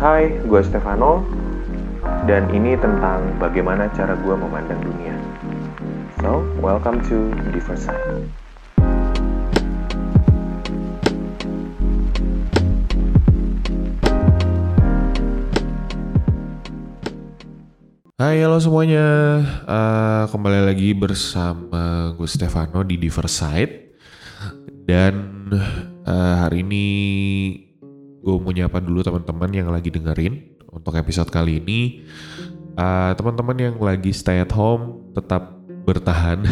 Hai, gue Stefano, dan ini tentang bagaimana cara gue memandang dunia. So, welcome to Diversite. Hai halo semuanya, uh, kembali lagi bersama gue Stefano di Diversite Dan uh, hari ini gue mau nyapa dulu teman-teman yang lagi dengerin Untuk episode kali ini. Uh, Teman-teman yang lagi stay at home tetap bertahan.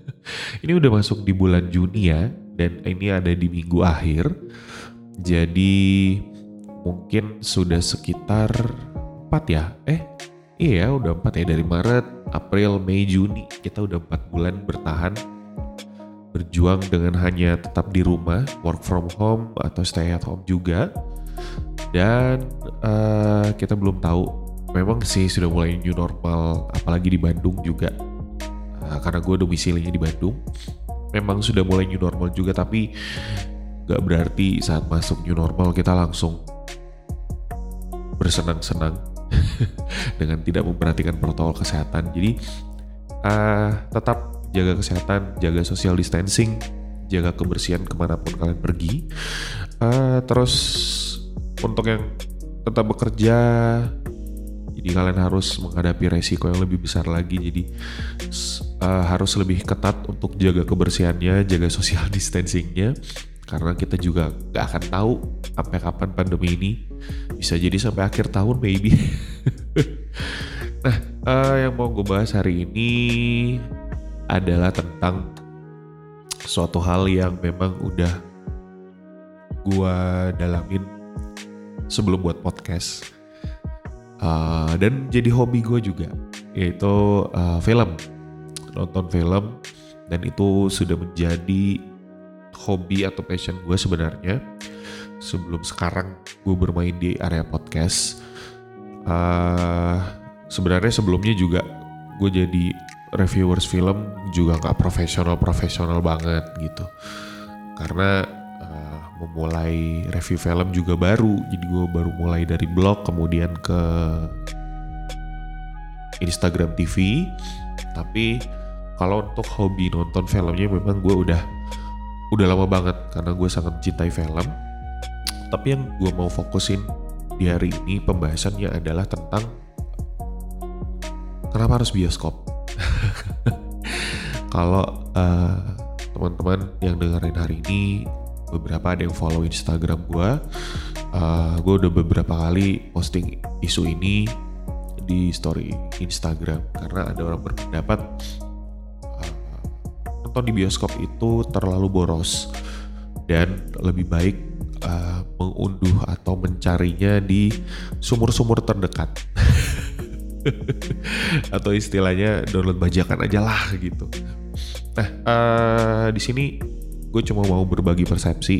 Ini udah masuk di bulan Juni ya Dan ini ada di minggu akhir. Jadi mungkin sudah sekitar 4 ya? Eh Iya udah empat ya dari Maret, April, Mei, Juni. Kita udah empat bulan bertahan berjuang dengan hanya tetap di rumah, work from home atau stay at home juga. Dan uh, kita belum tahu, memang sih sudah mulai new normal, apalagi di Bandung juga. Uh, karena gue domisilinya di Bandung, memang sudah mulai new normal juga, tapi gak berarti saat masuk new normal kita langsung bersenang-senang dengan tidak memperhatikan protokol kesehatan. Jadi uh, tetap jaga kesehatan, jaga social distancing, jaga kebersihan ke mana pun kalian pergi. Uh, terus untuk yang tetap bekerja, jadi kalian harus menghadapi resiko yang lebih besar lagi. Jadi uh, harus lebih ketat untuk jaga kebersihannya, jaga social distancingnya karena kita juga gak akan tahu sampai kapan pandemi ini bisa jadi sampai akhir tahun maybe nah uh, yang mau gue bahas hari ini adalah tentang suatu hal yang memang udah gue dalamin sebelum buat podcast. Uh, dan jadi hobi gue juga yaitu uh, film. Nonton film dan itu sudah menjadi hobi atau passion gue sebenarnya. Sebelum sekarang gue bermain di area podcast. Uh, sebenarnya sebelumnya juga gue jadi reviewers film juga nggak profesional profesional banget gitu karena uh, memulai review film juga baru jadi gue baru mulai dari blog kemudian ke Instagram TV tapi kalau untuk hobi nonton filmnya memang gue udah udah lama banget karena gue sangat mencintai film. Tapi yang gue mau fokusin di hari ini pembahasannya adalah tentang kenapa harus bioskop. Kalau uh, teman-teman yang dengerin hari ini beberapa ada yang follow Instagram gue, uh, gue udah beberapa kali posting isu ini di story Instagram. Karena ada orang berpendapat nonton di bioskop itu terlalu boros dan lebih baik uh, mengunduh atau mencarinya di sumur-sumur terdekat. Atau istilahnya download bajakan aja lah gitu. Nah uh, di sini gue cuma mau berbagi persepsi,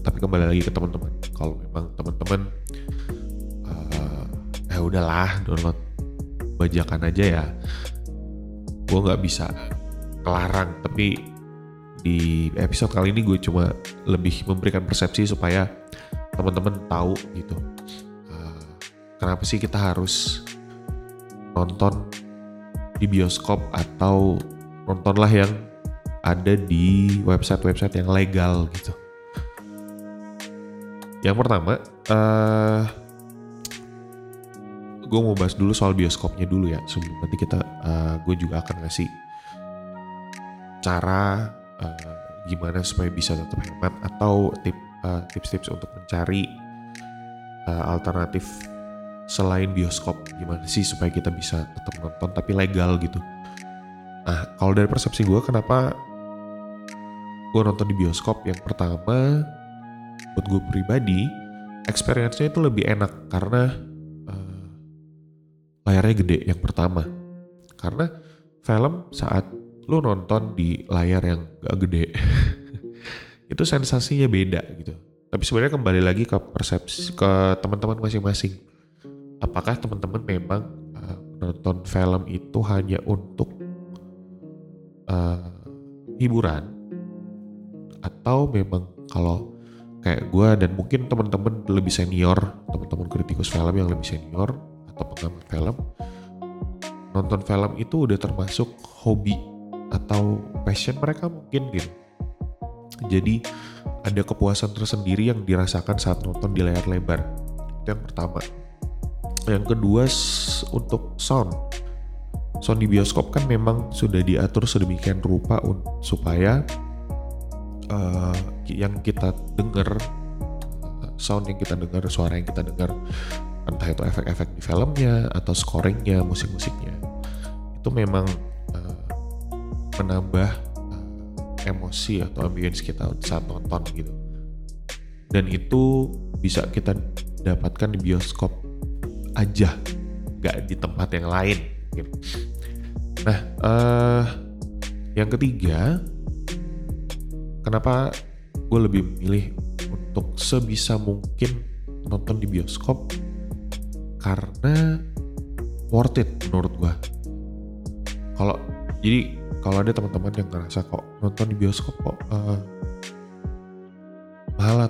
tapi kembali lagi ke teman-teman. Kalau memang teman-teman uh, eh udahlah download bajakan aja ya, gue nggak bisa kelarang tapi di episode kali ini gue cuma lebih memberikan persepsi supaya teman-teman tahu gitu. Uh, kenapa sih kita harus nonton di bioskop atau nontonlah yang ada di website-website yang legal gitu. Yang pertama, uh, gue mau bahas dulu soal bioskopnya dulu ya sebelum nanti kita, uh, gue juga akan ngasih cara uh, gimana supaya bisa tetap hemat atau tip uh, tips-tips untuk mencari uh, alternatif selain bioskop gimana sih supaya kita bisa tetap nonton tapi legal gitu. Nah kalau dari persepsi gue kenapa gue nonton di bioskop yang pertama buat gue pribadi experience-nya itu lebih enak karena uh, layarnya gede yang pertama. Karena film saat lu nonton di layar yang gak gede itu sensasinya beda gitu. Tapi sebenarnya kembali lagi ke persepsi ke teman-teman masing-masing. Apakah teman-teman memang uh, nonton film itu hanya untuk uh, hiburan. Atau memang kalau kayak gue dan mungkin teman-teman lebih senior teman-teman kritikus film yang lebih senior atau pengamat film nonton film itu udah termasuk hobi atau passion mereka mungkin gitu jadi ada kepuasan tersendiri yang dirasakan saat nonton di layar lebar. Itu yang pertama. Yang kedua untuk sound di bioskop kan memang sudah diatur sedemikian rupa supaya uh, yang kita dengar sound yang kita dengar suara yang kita dengar entah itu efek-efek di filmnya atau scoringnya musik-musiknya itu memang uh, menambah uh, emosi atau ambience kita saat nonton gitu. Dan itu bisa kita dapatkan di bioskop aja nggak di tempat yang lain gitu. nah uh, yang ketiga kenapa gue lebih milih untuk sebisa mungkin nonton di bioskop? Karena worth it menurut gue kalau jadi kalau ada teman-teman yang ngerasa kok nonton di bioskop kok uh, mahal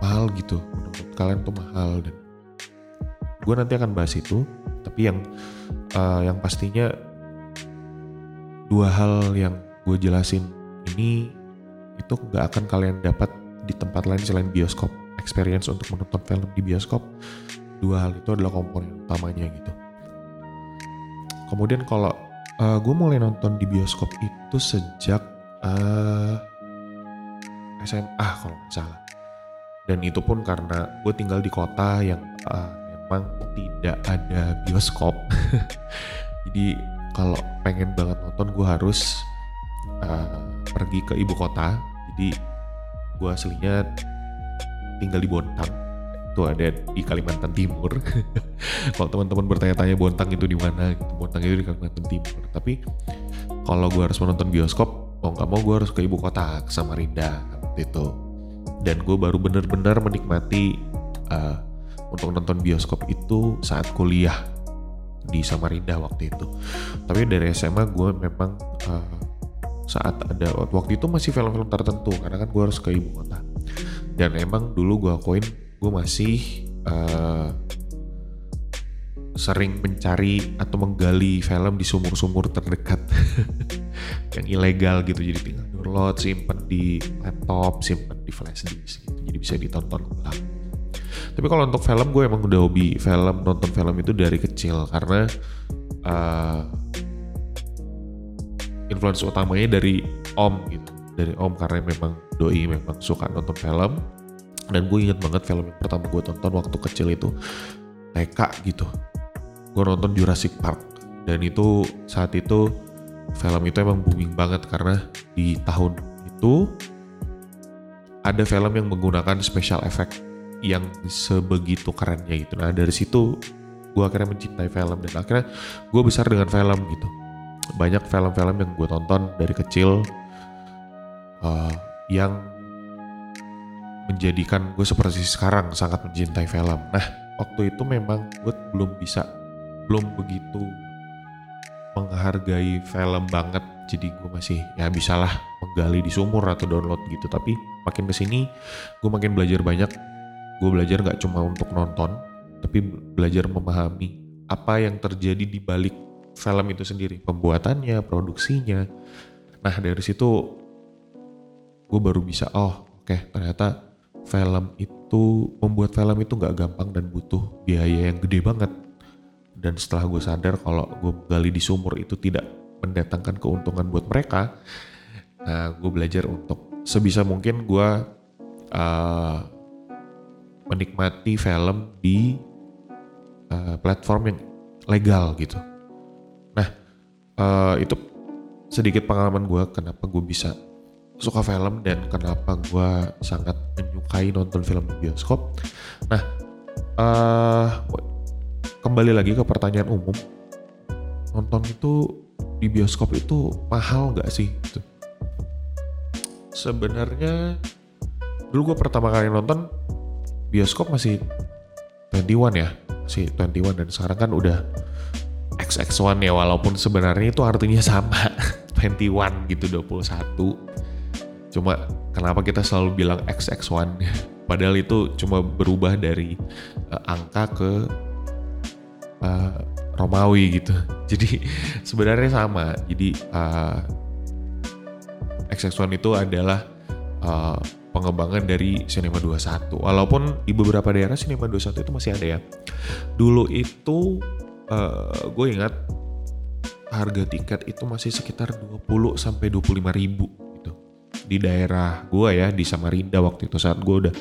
mahal gitu. Menurut kalian tuh mahal dan gue nanti akan bahas itu. Tapi yang uh, yang pastinya dua hal yang gue jelasin ini itu nggak akan kalian dapat di tempat lain selain bioskop. Experience untuk menonton film di bioskop dua hal itu adalah komponen utamanya gitu. Kemudian kalau uh, gue mulai nonton di bioskop itu sejak uh, eh, SMA kalau nggak salah. Dan itu pun karena gue tinggal di kota yang uh, memang tidak ada bioskop. Jadi kalau pengen banget nonton gue harus uh, pergi ke ibu kota. Jadi gue aslinya tinggal di Bontang. Itu ada di Kalimantan Timur. Kalau teman-teman bertanya-tanya Bontang itu di mana gitu Bontang itu di Kalimantan Timur. Tapi kalau gue harus menonton bioskop mau nggak mau gue harus ke ibu kota ke Samarinda waktu itu. Dan gue baru bener-bener menikmati uh, untuk nonton bioskop itu saat kuliah di Samarinda waktu itu. Tapi dari SMA gue memang uh, saat ada waktu itu masih film-film tertentu karena kan gue harus ke ibu kota. Dan emang dulu gue akuin gue masih uh, sering mencari atau menggali film di sumur-sumur terdekat yang ilegal gitu. Jadi tinggal download simpen di laptop simpen di flash disk gitu. Jadi bisa ditonton ulang tapi kalau untuk film gue emang udah hobi film nonton film itu dari kecil. Karena uh, influence utamanya dari om gitu. Dari om karena memang doi memang suka nonton film. Dan gue inget banget film yang pertama gue tonton waktu kecil itu TK gitu. Gue nonton Jurassic Park. Dan itu saat itu film itu emang booming banget. Karena di tahun itu ada film yang menggunakan special effect yang sebegitu kerennya gitu nah dari situ gue akhirnya mencintai film dan akhirnya gue besar dengan film gitu banyak film-film yang gue tonton dari kecil uh, yang menjadikan gue seperti sekarang sangat mencintai film. Nah waktu itu memang gue belum bisa, belum begitu menghargai film banget. Jadi gue masih ya bisalah menggali di sumur atau download gitu. Tapi makin ke sini gue makin belajar banyak. Gue belajar gak cuma untuk nonton, tapi belajar memahami apa yang terjadi di balik film itu sendiri, pembuatannya, produksinya. Nah dari situ gue baru bisa oh oke okay, ternyata film itu membuat film itu nggak gampang dan butuh biaya yang gede banget. Dan setelah gue sadar kalau gue gali di sumur itu tidak mendatangkan keuntungan buat mereka, nah gue belajar untuk sebisa mungkin gue uh, menikmati film di uh, platform yang legal gitu uh, itu sedikit pengalaman gue kenapa gue bisa suka film dan kenapa gue sangat menyukai nonton film di bioskop. Nah, uh, kembali lagi ke pertanyaan umum, nonton itu di bioskop itu mahal nggak sih? Gitu. Sebenarnya dulu gue pertama kali nonton bioskop masih 21 ya, masih 21 dan sekarang kan udah XX1 ya walaupun sebenarnya itu artinya sama. 21 gitu 21 cuma kenapa kita selalu bilang XX1 padahal itu cuma berubah dari uh, angka ke uh, Romawi gitu. Jadi sebenarnya sama. Jadi uh, XX1 itu adalah uh, pengembangan dari Cinema 21 walaupun di beberapa daerah Cinema 21 itu masih ada ya dulu itu uh, gue ingat harga tiket itu masih sekitar 20 sampai 25 ribu gitu di daerah gue ya di Samarinda waktu itu saat gue udah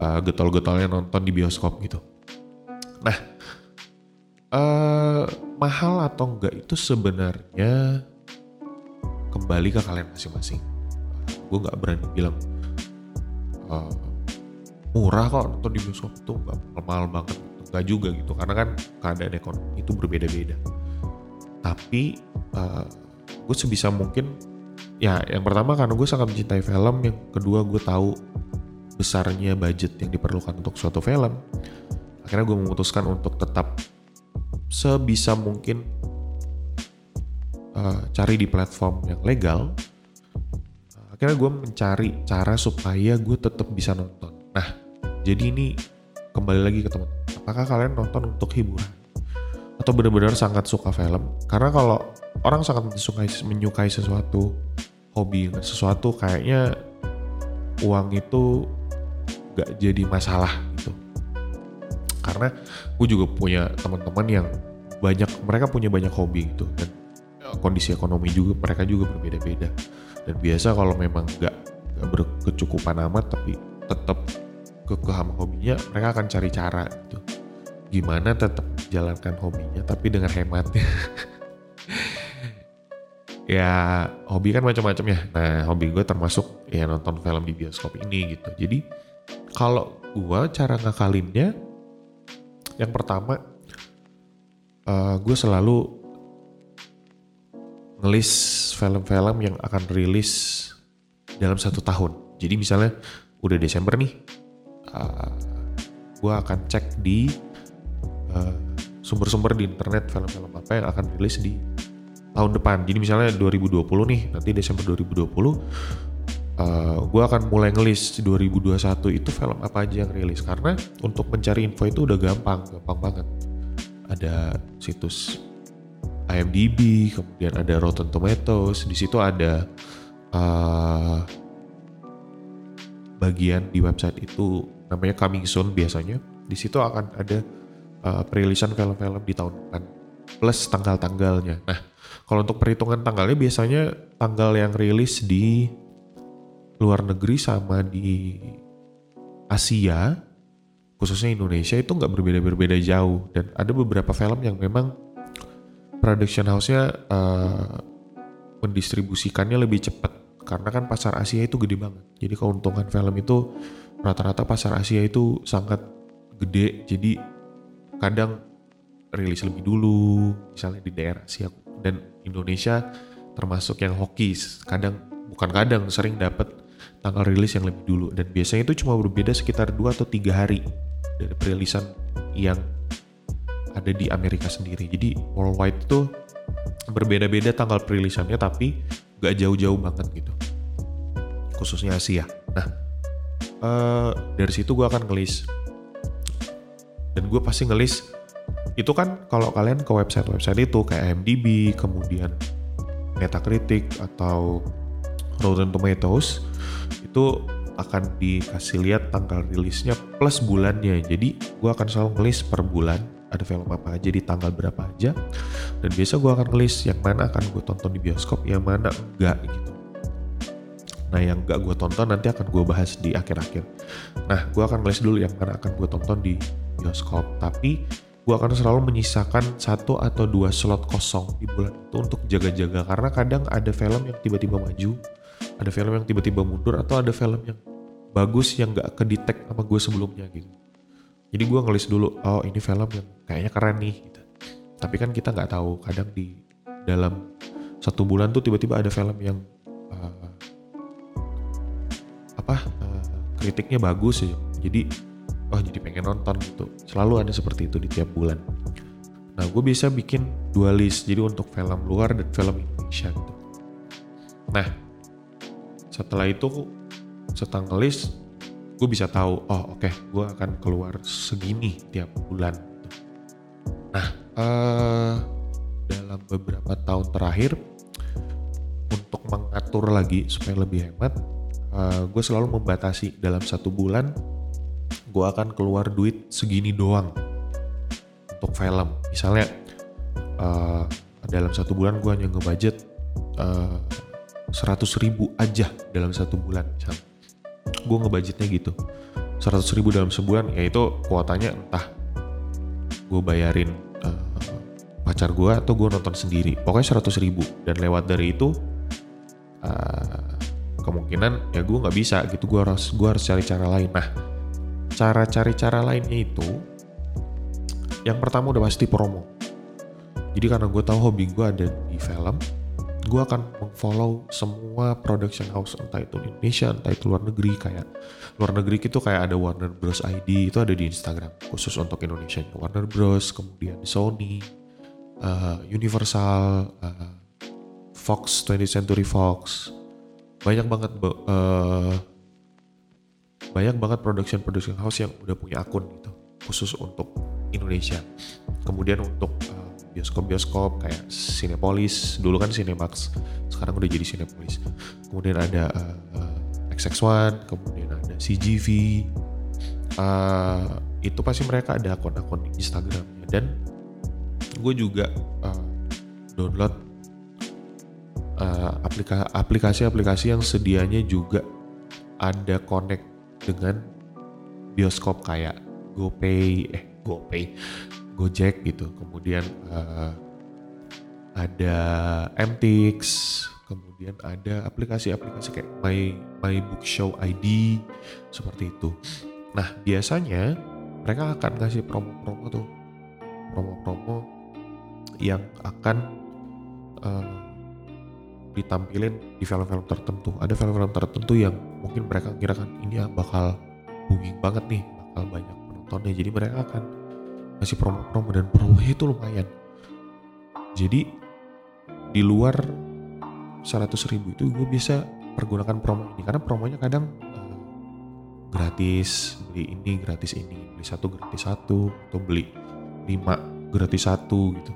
uh, getol-getolnya nonton di bioskop gitu. Nah uh, mahal atau enggak itu sebenarnya kembali ke kalian masing-masing. Gue nggak berani bilang uh, murah kok nonton di bioskop. Itu nggak mahal banget, nggak juga gitu karena kan keadaan ekonomi itu berbeda-beda. Tapi uh, gue sebisa mungkin ya yang pertama karena gue sangat mencintai film yang kedua gue tahu besarnya budget yang diperlukan untuk suatu film. Akhirnya gue memutuskan untuk tetap sebisa mungkin uh, cari di platform yang legal akhirnya gue mencari cara supaya gue tetap bisa nonton. Nah jadi ini kembali lagi ke teman apakah kalian nonton untuk hiburan? Atau benar-benar sangat suka film? Karena kalau orang sangat menyukai menyukai sesuatu hobi sesuatu kayaknya uang itu gak jadi masalah gitu. Karena gue juga punya teman-teman yang banyak mereka punya banyak hobi gitu. Dan e, kondisi ekonomi juga mereka juga berbeda-beda dan biasa kalau memang gak, gak berkecukupan amat tapi tetap kekeham hobinya mereka akan cari cara gitu. Gimana tetap jalankan hobinya tapi dengan hemat. Ya hobi kan macam-macam ya. Nah hobi gue termasuk ya nonton film di bioskop ini gitu. Jadi kalau gue cara ngakalinnya yang pertama uh, gue selalu ngelis film-film yang akan rilis dalam satu tahun jadi misalnya udah Desember nih uh, gue akan cek di uh, sumber-sumber di internet film-film apa yang akan rilis di tahun depan. Jadi misalnya 2020 nih, nanti Desember 2020 uh, gue akan mulai ngelis 2021 itu film apa aja yang rilis karena untuk mencari info itu udah gampang, gampang banget. Ada situs IMDb, kemudian ada Rotten Tomatoes, di situ ada uh, bagian di website itu namanya coming soon biasanya. Di situ akan ada uh, perilisan film-film di tahun depan plus tanggal-tanggalnya. Nah, kalau untuk perhitungan tanggalnya biasanya tanggal yang rilis di luar negeri sama di Asia, khususnya Indonesia itu nggak berbeda-berbeda jauh dan ada beberapa film yang memang production house-nya uh, mendistribusikannya lebih cepat karena kan pasar Asia itu gede banget. Jadi keuntungan film itu rata-rata pasar Asia itu sangat gede. Jadi kadang rilis lebih dulu misalnya di daerah siap dan Indonesia termasuk yang hoki kadang bukan kadang sering dapat tanggal rilis yang lebih dulu dan biasanya itu cuma berbeda sekitar dua atau tiga hari dari perilisan yang ada di Amerika sendiri. Jadi worldwide itu berbeda-beda tanggal perilisannya tapi gak jauh-jauh banget gitu. Khususnya Asia. Nah uh, dari situ gue akan ngelis. Dan gue pasti ngelis itu kan kalau kalian ke website-website itu kayak IMDb kemudian Metacritic atau Rotten Tomatoes itu akan dikasih lihat tanggal rilisnya plus bulannya. Jadi gue akan selalu ngelis per bulan ada film apa aja di tanggal berapa aja. Dan biasa gue akan ngelis yang mana akan gue tonton di bioskop yang mana enggak gitu. Nah yang enggak gue tonton nanti akan gue bahas di akhir-akhir. Nah gue akan ngelis dulu yang mana akan gue tonton di bioskop. Tapi gue akan selalu menyisakan satu atau dua slot kosong di bulan itu untuk jaga-jaga. Karena kadang ada film yang tiba-tiba maju ada film yang tiba-tiba mundur atau ada film yang bagus yang gak kedetek sama gue sebelumnya gitu jadi gue ngelis dulu oh ini film yang kayaknya keren nih gitu. tapi kan kita nggak tahu kadang di dalam satu bulan tuh tiba-tiba ada film yang uh, apa uh, kritiknya bagus ya. Jadi oh jadi pengen nonton gitu. Selalu ada seperti itu di tiap bulan. Nah gue bisa bikin dua list jadi untuk film luar dan film Indonesia gitu. Nah setelah itu setelah list gue bisa tahu oh oke okay, gue akan keluar segini tiap bulan. Nah uh, dalam beberapa tahun terakhir untuk mengatur lagi supaya lebih hemat uh, gue selalu membatasi dalam satu bulan gue akan keluar duit segini doang untuk film. Misalnya uh, dalam satu bulan gue hanya ngebudget uh, 100 ribu aja dalam satu bulan misalnya gue ngebudgetnya gitu. 100 ribu dalam sebulan yaitu kuotanya entah gue bayarin uh, pacar gue atau gue nonton sendiri. Pokoknya 100 ribu. Dan lewat dari itu uh, kemungkinan ya gue nggak bisa gitu. Gue harus gue harus cari cara lain. Nah cara cari cara lainnya itu yang pertama udah pasti promo. Jadi karena gue tahu hobi gue ada di film gue akan mengfollow semua production house entah itu Indonesia entah itu luar negeri kayak luar negeri itu kayak ada Warner Bros. ID itu ada di Instagram khusus untuk Indonesia. Warner Bros kemudian Sony uh, Universal uh, Fox 20th Century Fox. Banyak banget uh, banyak banget production production house yang udah punya akun gitu khusus untuk Indonesia. Kemudian untuk uh, bioskop-bioskop kayak Cinepolis. Dulu kan Cinemax sekarang udah jadi Cinepolis. Kemudian ada uh, uh, XX1 kemudian ada CGV uh, itu pasti mereka ada akun-akun Instagramnya. Dan gue juga uh, download uh, aplikasi-aplikasi yang sedianya juga ada connect dengan bioskop kayak GoPay, eh GoPay, Gojek gitu. Kemudian uh, ada MTX, kemudian ada aplikasi-aplikasi kayak My My Book Show ID seperti itu. Nah biasanya mereka akan kasih promo-promo tuh, promo-promo yang akan uh, ditampilin di film-film tertentu. Ada film-film tertentu yang mungkin mereka kira kan ini ya bakal booming banget nih, bakal banyak penontonnya. Jadi mereka akan kasih promo-promo dan promonya itu lumayan. Jadi di luar 100 ribu itu gue bisa pergunakan promo ini karena promonya kadang uh, gratis beli ini gratis ini beli satu gratis satu atau beli lima gratis satu gitu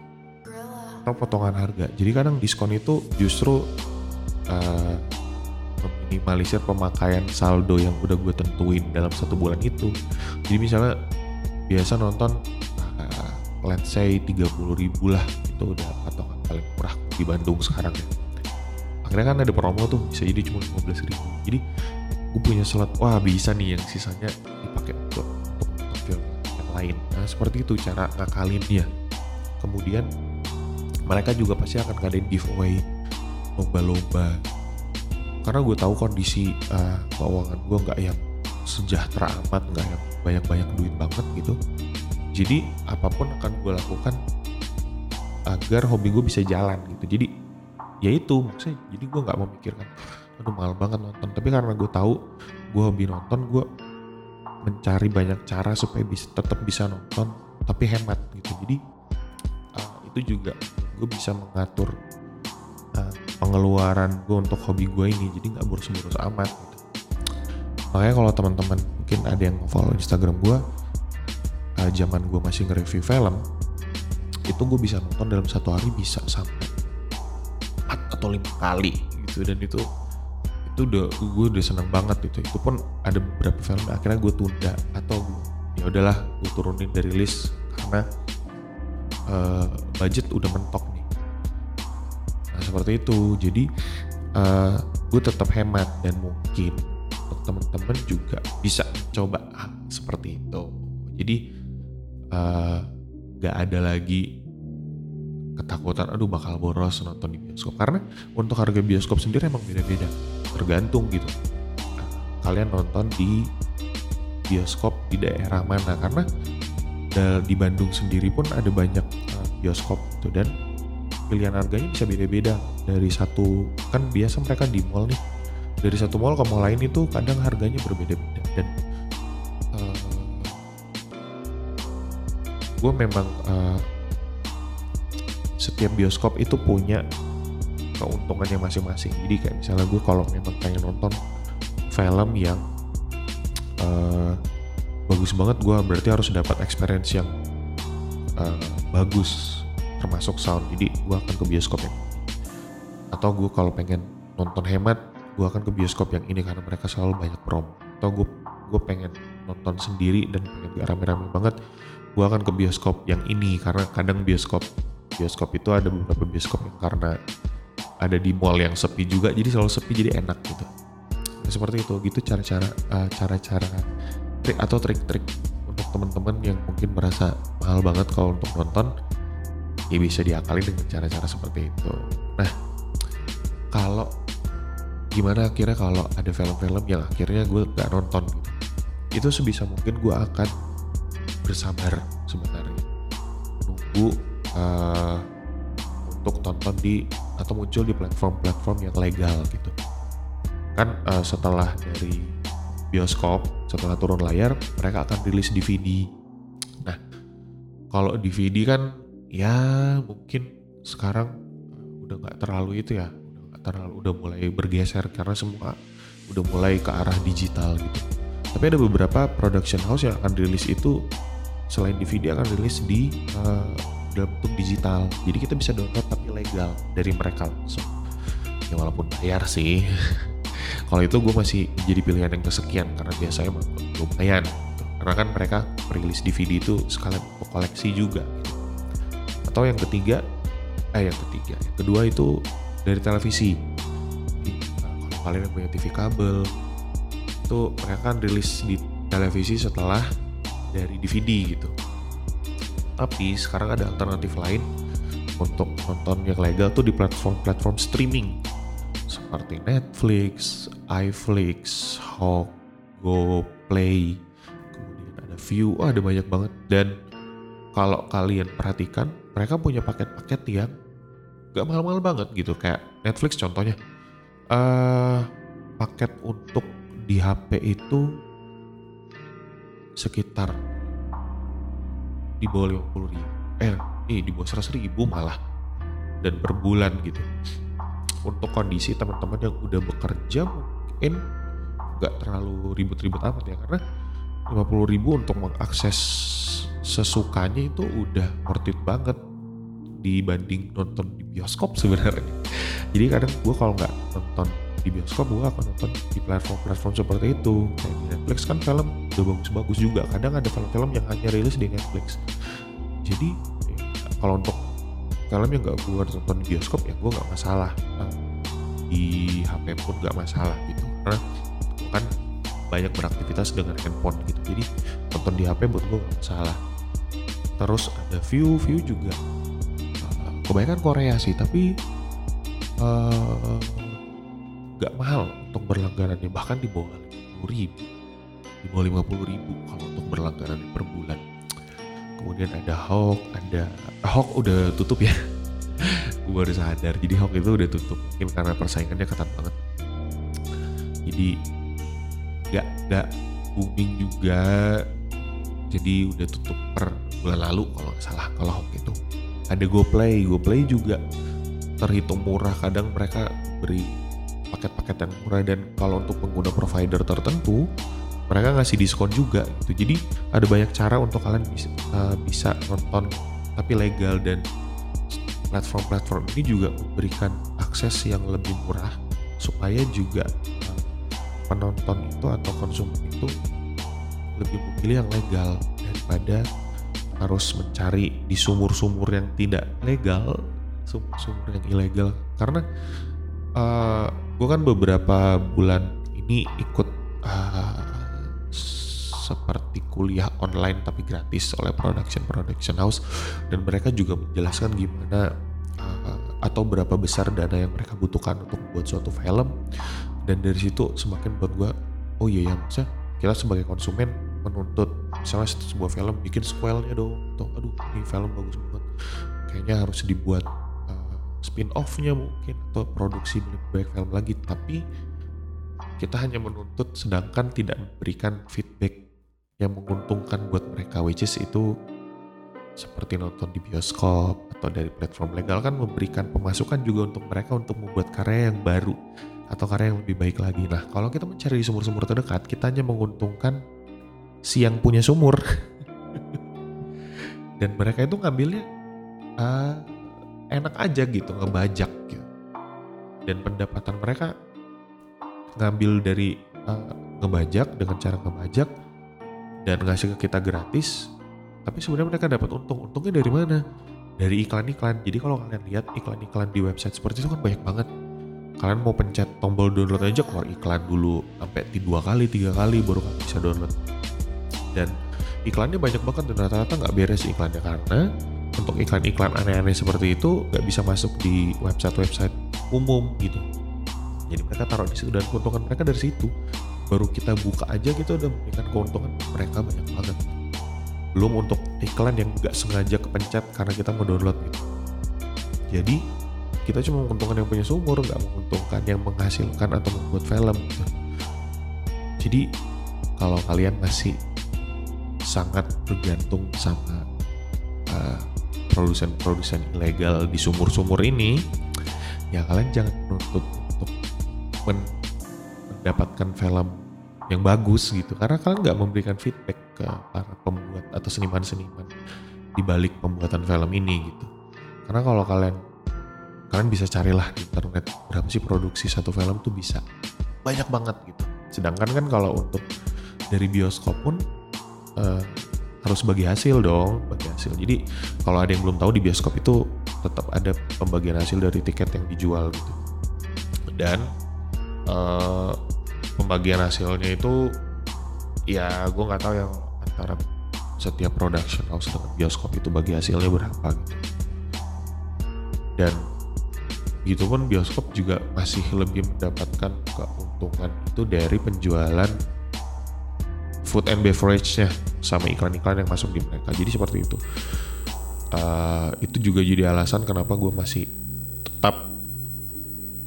atau potongan harga. Jadi kadang diskon itu justru uh, meminimalisir pemakaian saldo yang udah gue tentuin dalam satu bulan itu. Jadi misalnya biasa nonton let's say 30 ribu lah itu udah potongan paling murah di Bandung sekarang ya. Akhirnya kan ada promo tuh bisa jadi cuma 15 ribu. Jadi gue punya slot wah bisa nih yang sisanya dipakai untuk untuk, untuk film yang lain. Nah seperti itu cara ngakalinnya. Kemudian mereka juga pasti akan ngadain giveaway lomba-lomba karena gue tahu kondisi uh, keuangan gue nggak yang sejahtera amat nggak yang banyak-banyak duit banget gitu jadi apa pun akan gue lakukan agar hobi gue bisa jalan gitu. Jadi ya itu maksudnya. Jadi gue nggak memikirkan aduh mahal banget nonton. Tapi karena gue tahu gue hobi nonton gue mencari banyak cara supaya bisa tetap bisa nonton tapi hemat gitu. Jadi uh, itu juga gue bisa mengatur uh, pengeluaran gue untuk hobi gue ini. Jadi nggak boros-boros amat gitu. makanya kalau teman-teman mungkin ada yang follow Instagram gue uh, zaman gue masih nge-review film itu gue bisa nonton dalam satu hari bisa sampai 4 atau lima kali gitu dan itu itu udah gue udah seneng banget gitu itu pun ada beberapa film akhirnya gue tunda atau ya udahlah gue turunin dari list karena uh, budget udah mentok nih. Nah seperti itu, jadi uh, gue tetap hemat dan mungkin untuk teman-teman juga bisa coba seperti itu. Jadi uh, gak ada lagi ketakutan aduh bakal boros nonton di bioskop. Karena untuk harga bioskop sendiri emang beda-beda tergantung gitu. Kalian nonton di bioskop di daerah mana? Karena di Bandung sendiri pun ada banyak uh, bioskop gitu dan pilihan harganya bisa beda-beda. Dari satu kan biasa mereka di mall nih. Dari satu mall ke mall lain itu kadang harganya berbeda-beda dan uh, gue memang uh, setiap bioskop itu punya keuntungannya masing-masing. Jadi kayak misalnya gue kalau memang pengen nonton film yang uh, bagus banget gue berarti harus dapat experience yang uh, bagus termasuk sound. Jadi gue akan ke bioskop yang atau gue kalau pengen nonton hemat gue akan ke bioskop yang ini karena mereka selalu banyak prom atau gue gue pengen nonton sendiri dan pengen gak rame-rame banget gue akan ke bioskop yang ini karena kadang bioskop bioskop itu ada beberapa bioskop yang karena ada di mall yang sepi juga jadi selalu sepi jadi enak gitu. Ya, seperti itu gitu cara-cara uh, cara-cara trik atau trik-trik untuk teman-teman yang mungkin merasa mahal banget kalau untuk nonton ya bisa diakali dengan cara-cara seperti itu. Nah kalau gimana akhirnya kalau ada film-film yang akhirnya gue gak nonton gitu? Itu sebisa mungkin gue akan bersabar sebenarnya. Nunggu uh, untuk tonton di atau muncul di platform-platform yang legal gitu. Kan uh, setelah dari bioskop setelah turun layar mereka akan rilis DVD nah kalau DVD kan ya mungkin sekarang udah nggak terlalu itu ya udah nggak terlalu udah mulai bergeser karena semua udah mulai ke arah digital gitu. Tapi ada beberapa production house yang akan rilis itu selain DVD akan rilis di uh, dalam bentuk digital. Jadi kita bisa download tapi legal dari mereka langsung. Ya walaupun bayar sih. Kalau itu gue masih jadi pilihan yang kesekian karena biasanya lumayan. Karena kan mereka rilis DVD itu sekalian koleksi juga. Atau yang ketiga eh yang ketiga yang kedua itu dari televisi. Kalau kalian yang punya TV kabel itu mereka kan rilis di televisi setelah dari DVD gitu tapi sekarang ada alternatif lain untuk nonton yang legal tuh di platform-platform streaming seperti Netflix, iFlix, Hawk, Go Play, kemudian ada View, oh, ada banyak banget. Dan kalau kalian perhatikan, mereka punya paket-paket yang gak mahal-mahal banget gitu. Kayak Netflix contohnya, uh, paket untuk di HP itu sekitar di bawah 50 ribu. Eh, eh di bawah 100 ribu malah. Dan per bulan gitu. Untuk kondisi teman-teman yang udah bekerja mungkin nggak terlalu ribet-ribet amat ya karena 50 ribu untuk mengakses sesukanya itu udah worth it banget dibanding nonton di bioskop sebenarnya. Jadi kadang gue kalau nggak nonton di bioskop gue akan nonton di platform-platform seperti itu. Kayak di Netflix kan film udah bagus-bagus juga. Kadang ada film-film yang hanya rilis di Netflix. Jadi ya, kalau untuk film yang gak gue nonton di bioskop ya gue gak masalah. Nah, di HP pun gak masalah gitu. Karena kan banyak beraktivitas dengan handphone gitu. Jadi nonton di HP buat gue gak masalah. Terus ada view view juga. Uh, kebanyakan Korea sih tapi uh, gak mahal untuk berlangganannya bahkan di bawah 50 ribu. Di bawah 50 ribu kalau untuk berlangganan per bulan. Kemudian ada Hawk ada Hawk udah tutup ya. Gue baru sadar jadi Hawk itu udah tutup. Mungkin karena persaingannya ketat banget. Jadi gak gak booming juga. Jadi udah tutup per bulan lalu kalau nggak salah kalau Hawk itu. Ada GoPlay GoPlay juga terhitung murah. Kadang mereka beri paket-paket yang murah dan kalau untuk pengguna provider tertentu mereka ngasih diskon juga gitu. Jadi ada banyak cara untuk kalian bisa, uh, bisa nonton tapi legal dan platform-platform ini juga memberikan akses yang lebih murah supaya juga uh, penonton itu atau konsumen itu lebih memilih yang legal daripada harus mencari di sumur-sumur yang tidak legal sumur-sumur yang ilegal. Karena uh, gue kan beberapa bulan ini ikut uh, seperti kuliah online tapi gratis oleh production production house. Dan mereka juga menjelaskan gimana uh, atau berapa besar dana yang mereka butuhkan untuk membuat suatu film. Dan dari situ semakin buat gue oh iya ya maksudnya kita sebagai konsumen menuntut misalnya sebuah film bikin sequelnya dong. Atau aduh ini film bagus banget kayaknya harus dibuat spin offnya mungkin atau produksi banyak film lagi tapi kita hanya menuntut sedangkan tidak memberikan feedback yang menguntungkan buat mereka which is itu seperti nonton di bioskop atau dari platform legal kan memberikan pemasukan juga untuk mereka untuk membuat karya yang baru atau karya yang lebih baik lagi. Nah, kalau kita mencari di sumur-sumur terdekat, kita hanya menguntungkan si yang punya sumur. Dan mereka itu ngambilnya uh, enak aja gitu, ngebajak gitu. Dan pendapatan mereka ngambil dari uh, ngebajak dengan cara ngebajak dan ngasih ke kita gratis. Tapi sebenarnya mereka dapat untung. Untungnya dari mana? Dari iklan-iklan. Jadi kalau kalian lihat iklan-iklan di website seperti itu kan banyak banget kalian mau pencet tombol download aja keluar iklan dulu sampai dua kali tiga kali baru bisa download dan iklannya banyak banget dan rata-rata nggak beres iklannya karena untuk iklan-iklan aneh-aneh seperti itu nggak bisa masuk di website-website umum gitu. Jadi mereka taruh di situ dan keuntungan mereka dari situ. Baru kita buka aja gitu udah memberikan keuntungan mereka banyak banget. Belum untuk iklan yang nggak sengaja kepencet karena kita mau download gitu. Jadi kita cuma menguntungkan yang punya sumur nggak menguntungkan yang menghasilkan atau membuat film gitu. jadi kalau kalian masih sangat bergantung sama uh, produsen-produsen ilegal di sumur-sumur ini ya kalian jangan menuntut untuk mendapatkan film yang bagus gitu. Karena kalian nggak memberikan feedback ke para pembuat atau seniman-seniman di balik pembuatan film ini gitu. Karena kalau kalian kalian bisa carilah di internet berapa sih produksi satu film tuh bisa banyak banget gitu. Sedangkan kan kalau untuk dari bioskop pun uh, harus bagi hasil dong bagi hasil. Jadi kalau ada yang belum tahu di bioskop itu tetap ada pembagian hasil dari tiket yang dijual gitu. Dan uh, pembagian hasilnya itu ya gue nggak tahu yang antara setiap production house dengan bioskop itu bagi hasilnya berapa gitu. Dan gitu pun bioskop juga masih lebih mendapatkan keuntungan itu dari penjualan food and beverage-nya sama iklan-iklan yang masuk di mereka. Jadi seperti itu. Uh, itu juga jadi alasan kenapa gue masih tetap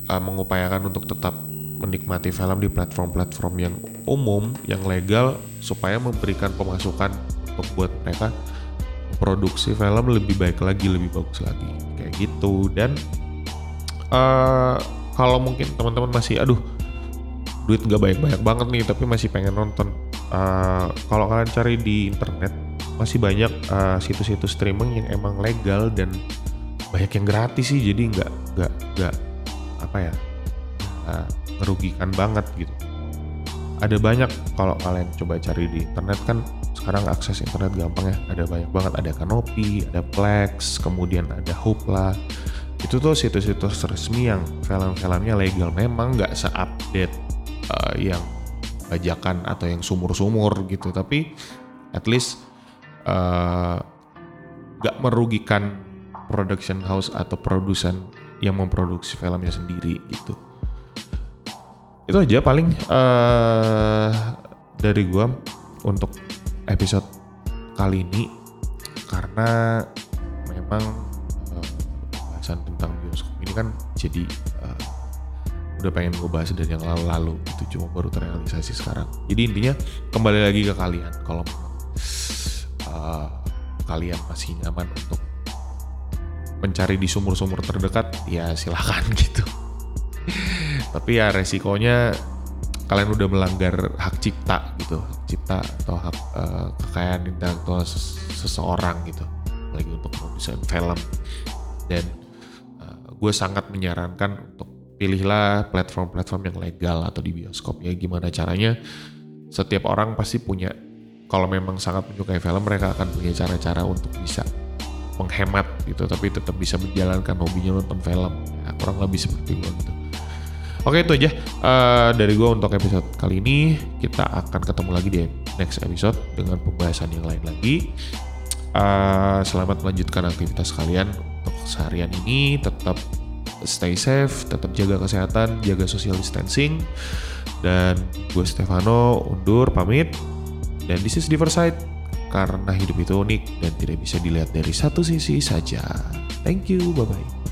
uh, mengupayakan untuk tetap menikmati film di platform-platform yang umum, yang legal, supaya memberikan pemasukan buat mereka produksi film lebih baik lagi, lebih bagus lagi, kayak gitu. Dan uh, kalau mungkin teman-teman masih aduh duit nggak banyak-banyak banget nih tapi masih pengen nonton uh, kalau kalian cari di internet masih banyak uh, situs-situs streaming yang emang legal dan banyak yang gratis sih. Jadi nggak nggak nggak apa ya uh, merugikan banget gitu. Ada banyak kalau kalian coba cari di internet kan sekarang akses internet gampang ya. Ada banyak banget ada Kanopi ada Plex kemudian ada Hoopla. Itu tuh situs-situs resmi yang film-filmnya legal. Memang nggak seupdate uh, yang bajakan atau yang sumur-sumur gitu. Tapi at least uh, uh, merugikan production house atau produsen yang memproduksi filmnya sendiri gitu. Itu aja paling uh, dari gua untuk episode kali ini. Karena memang pembahasan tentang bioskop ini kan jadi uh, udah pengen gue bahas dari yang lalu-lalu itu cuma baru terrealisasi sekarang. Jadi intinya kembali lagi ke kalian. Kalau uh, kalian masih nyaman untuk mencari di sumur-sumur terdekat ya silahkan gitu. Tapi ya resikonya kalian udah melanggar hak cipta gitu. Hak cipta atau hak uh, kekayaan intelektual seseorang gitu. Lagi untuk produsen film. Dan gue sangat menyarankan untuk pilihlah platform-platform yang legal atau di bioskop. Ya gimana caranya? Setiap orang pasti punya kalau memang sangat menyukai film mereka akan punya cara-cara untuk bisa menghemat gitu tapi tetap bisa menjalankan hobinya nonton film. Ya, kurang lebih seperti gue gitu. Oke itu aja uh, dari gue untuk episode kali ini. Kita akan ketemu lagi di next episode dengan pembahasan yang lain lagi. Uh, selamat melanjutkan aktivitas kalian untuk seharian ini. Tetap stay safe, tetap jaga kesehatan, jaga social distancing. Dan gue Stefano undur pamit. Dan this is Diverside karena hidup itu unik dan tidak bisa dilihat dari satu sisi saja. Thank you, bye-bye.